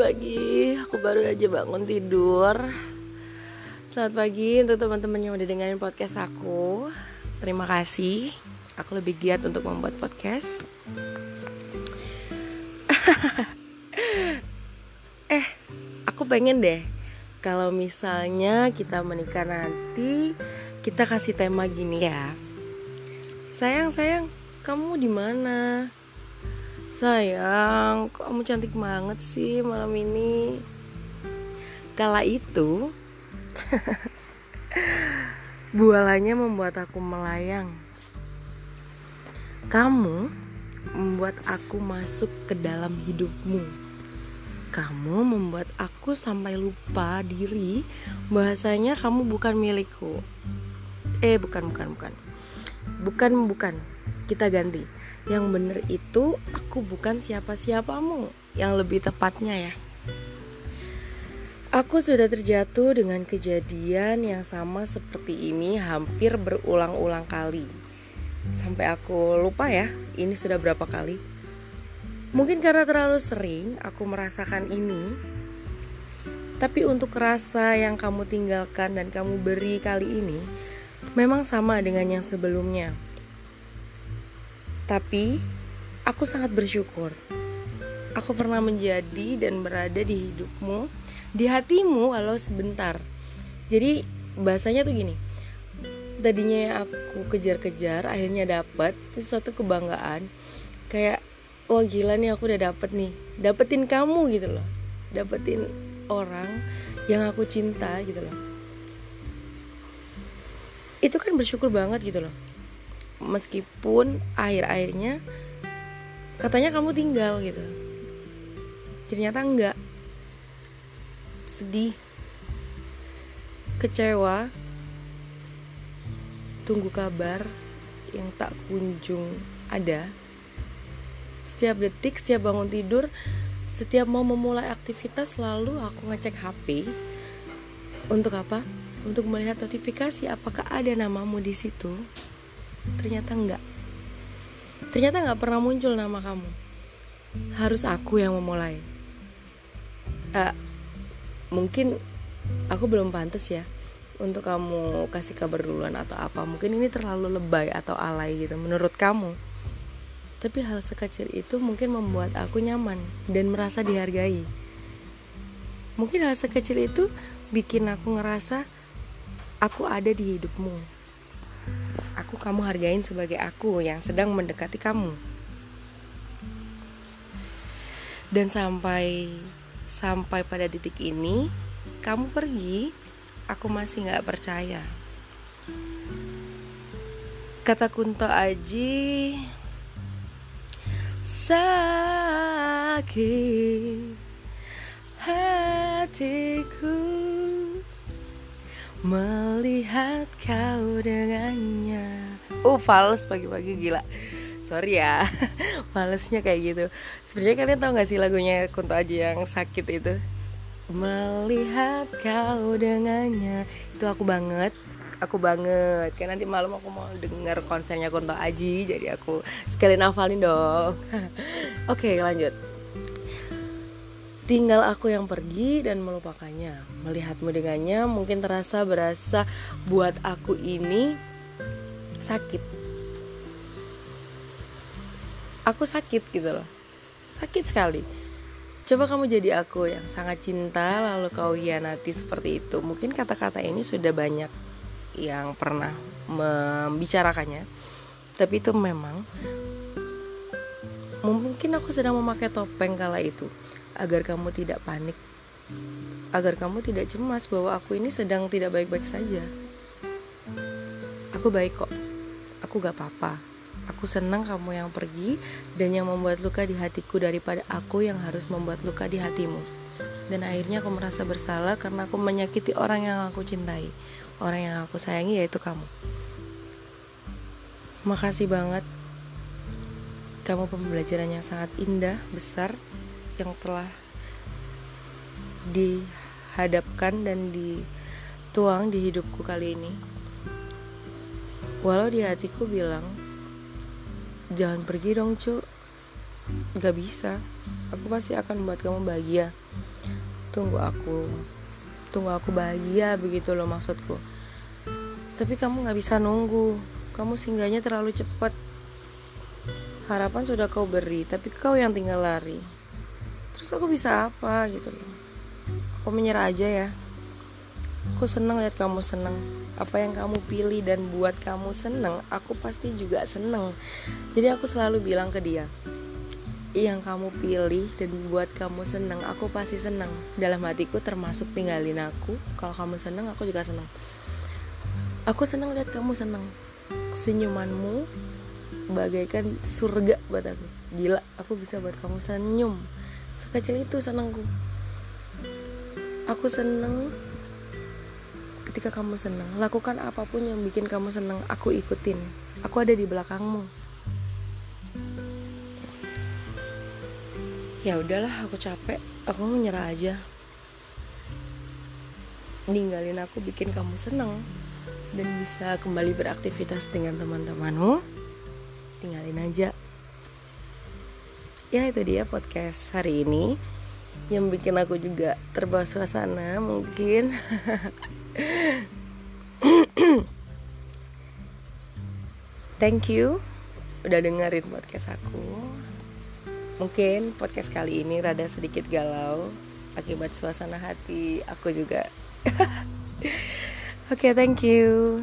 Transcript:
pagi, aku baru aja bangun tidur. Selamat pagi untuk teman-teman yang udah dengerin podcast aku. Terima kasih. Aku lebih giat untuk membuat podcast. Eh, aku pengen deh Kalau misalnya kita menikah nanti Kita kasih tema gini ya. Sayang, sayang, kamu di mana? Sayang, kamu cantik banget sih malam ini. Kala itu, bualanya membuat aku melayang. Kamu membuat aku masuk ke dalam hidupmu. Kamu membuat aku sampai lupa diri bahasanya kamu bukan milikku. Eh, bukan, bukan, bukan. Bukan, bukan. Kita ganti. Yang bener itu aku bukan siapa-siapamu yang lebih tepatnya ya. Aku sudah terjatuh dengan kejadian yang sama seperti ini hampir berulang-ulang kali. Sampai aku lupa ya ini sudah berapa kali. Mungkin karena terlalu sering aku merasakan ini Tapi untuk rasa yang kamu tinggalkan dan kamu beri kali ini Memang sama dengan yang sebelumnya tapi aku sangat bersyukur. Aku pernah menjadi dan berada di hidupmu, di hatimu walau sebentar. Jadi bahasanya tuh gini. Tadinya yang aku kejar-kejar akhirnya dapat itu suatu kebanggaan. Kayak wah gila nih aku udah dapet nih. Dapetin kamu gitu loh. Dapetin orang yang aku cinta gitu loh. Itu kan bersyukur banget gitu loh meskipun akhir-akhirnya katanya kamu tinggal gitu. Ternyata enggak. Sedih. Kecewa. Tunggu kabar yang tak kunjung ada. Setiap detik setiap bangun tidur setiap mau memulai aktivitas selalu aku ngecek HP untuk apa? Untuk melihat notifikasi apakah ada namamu di situ ternyata enggak. Ternyata nggak pernah muncul nama kamu. Harus aku yang memulai. Uh, mungkin aku belum pantas ya untuk kamu kasih kabar duluan atau apa. Mungkin ini terlalu lebay atau alay gitu menurut kamu. Tapi hal sekecil itu mungkin membuat aku nyaman dan merasa dihargai. Mungkin hal sekecil itu bikin aku ngerasa aku ada di hidupmu aku kamu hargain sebagai aku yang sedang mendekati kamu. Dan sampai sampai pada titik ini, kamu pergi, aku masih nggak percaya. Kata Kunto Aji, sakit hatiku Melihat kau dengannya Oh fals pagi-pagi gila. Sorry ya Falsnya kayak gitu. Sebenarnya kalian tau gak sih lagunya Kunto Aji yang sakit itu? Melihat kau dengannya. Itu aku banget Aku banget. Kayak nanti malam aku mau denger konsernya Kunto Aji Jadi aku sekalian hafalin dong. Oke lanjut. Tinggal aku yang pergi dan melupakannya. Melihatmu dengannya mungkin terasa berasa buat aku ini sakit. Aku sakit gitu loh. Sakit sekali. Coba kamu jadi aku yang sangat cinta lalu kau hianati seperti itu. Mungkin kata-kata ini sudah banyak yang pernah membicarakannya. Tapi itu memang mungkin aku sedang memakai topeng kala itu agar kamu tidak panik, agar kamu tidak cemas bahwa aku ini sedang tidak baik-baik saja. Aku baik kok, aku gak apa-apa. Aku senang kamu yang pergi dan yang membuat luka di hatiku daripada aku yang harus membuat luka di hatimu. Dan akhirnya aku merasa bersalah karena aku menyakiti orang yang aku cintai, orang yang aku sayangi yaitu kamu. Makasih banget kamu pembelajaran yang sangat indah, besar, yang telah dihadapkan dan dituang di hidupku kali ini. Walau di hatiku bilang, jangan pergi dong cu, gak bisa, aku pasti akan membuat kamu bahagia. tunggu aku tunggu aku bahagia begitu loh maksudku. Tapi kamu nggak bisa nunggu. Kamu singgahnya terlalu cepat. Harapan sudah kau beri tapi kau yang tinggal lari. Terus aku bisa apa gitu loh. Aku menyerah aja ya aku seneng lihat kamu seneng. Apa yang kamu pilih dan buat kamu seneng aku pasti juga seneng. Jadi aku selalu bilang ke dia yang kamu pilih dan buat kamu seneng aku pasti seneng. Dalam hatiku termasuk tinggalin aku kalau kamu seneng aku juga seneng. Aku seneng lihat kamu seneng. Senyumanmu bagaikan surga buat aku. Gila aku bisa buat kamu senyum. Sekecil itu senengku. Aku seneng ketika kamu seneng lakukan apa pun yang bikin kamu seneng aku ikutin. Aku ada di belakangmu. Ya udahlah aku capek. Aku mau nyerah aja. Ninggalin aku bikin kamu seneng. Dan bisa kembali beraktivitas dengan teman-temanmu. Tinggalin aja. Ya itu dia podcast hari ini yang bikin aku juga terbawa suasana mungkin thank you udah dengerin podcast aku Mungkin podcast kali ini rada sedikit galau akibat suasana hati aku juga. Oke, okay, thank you.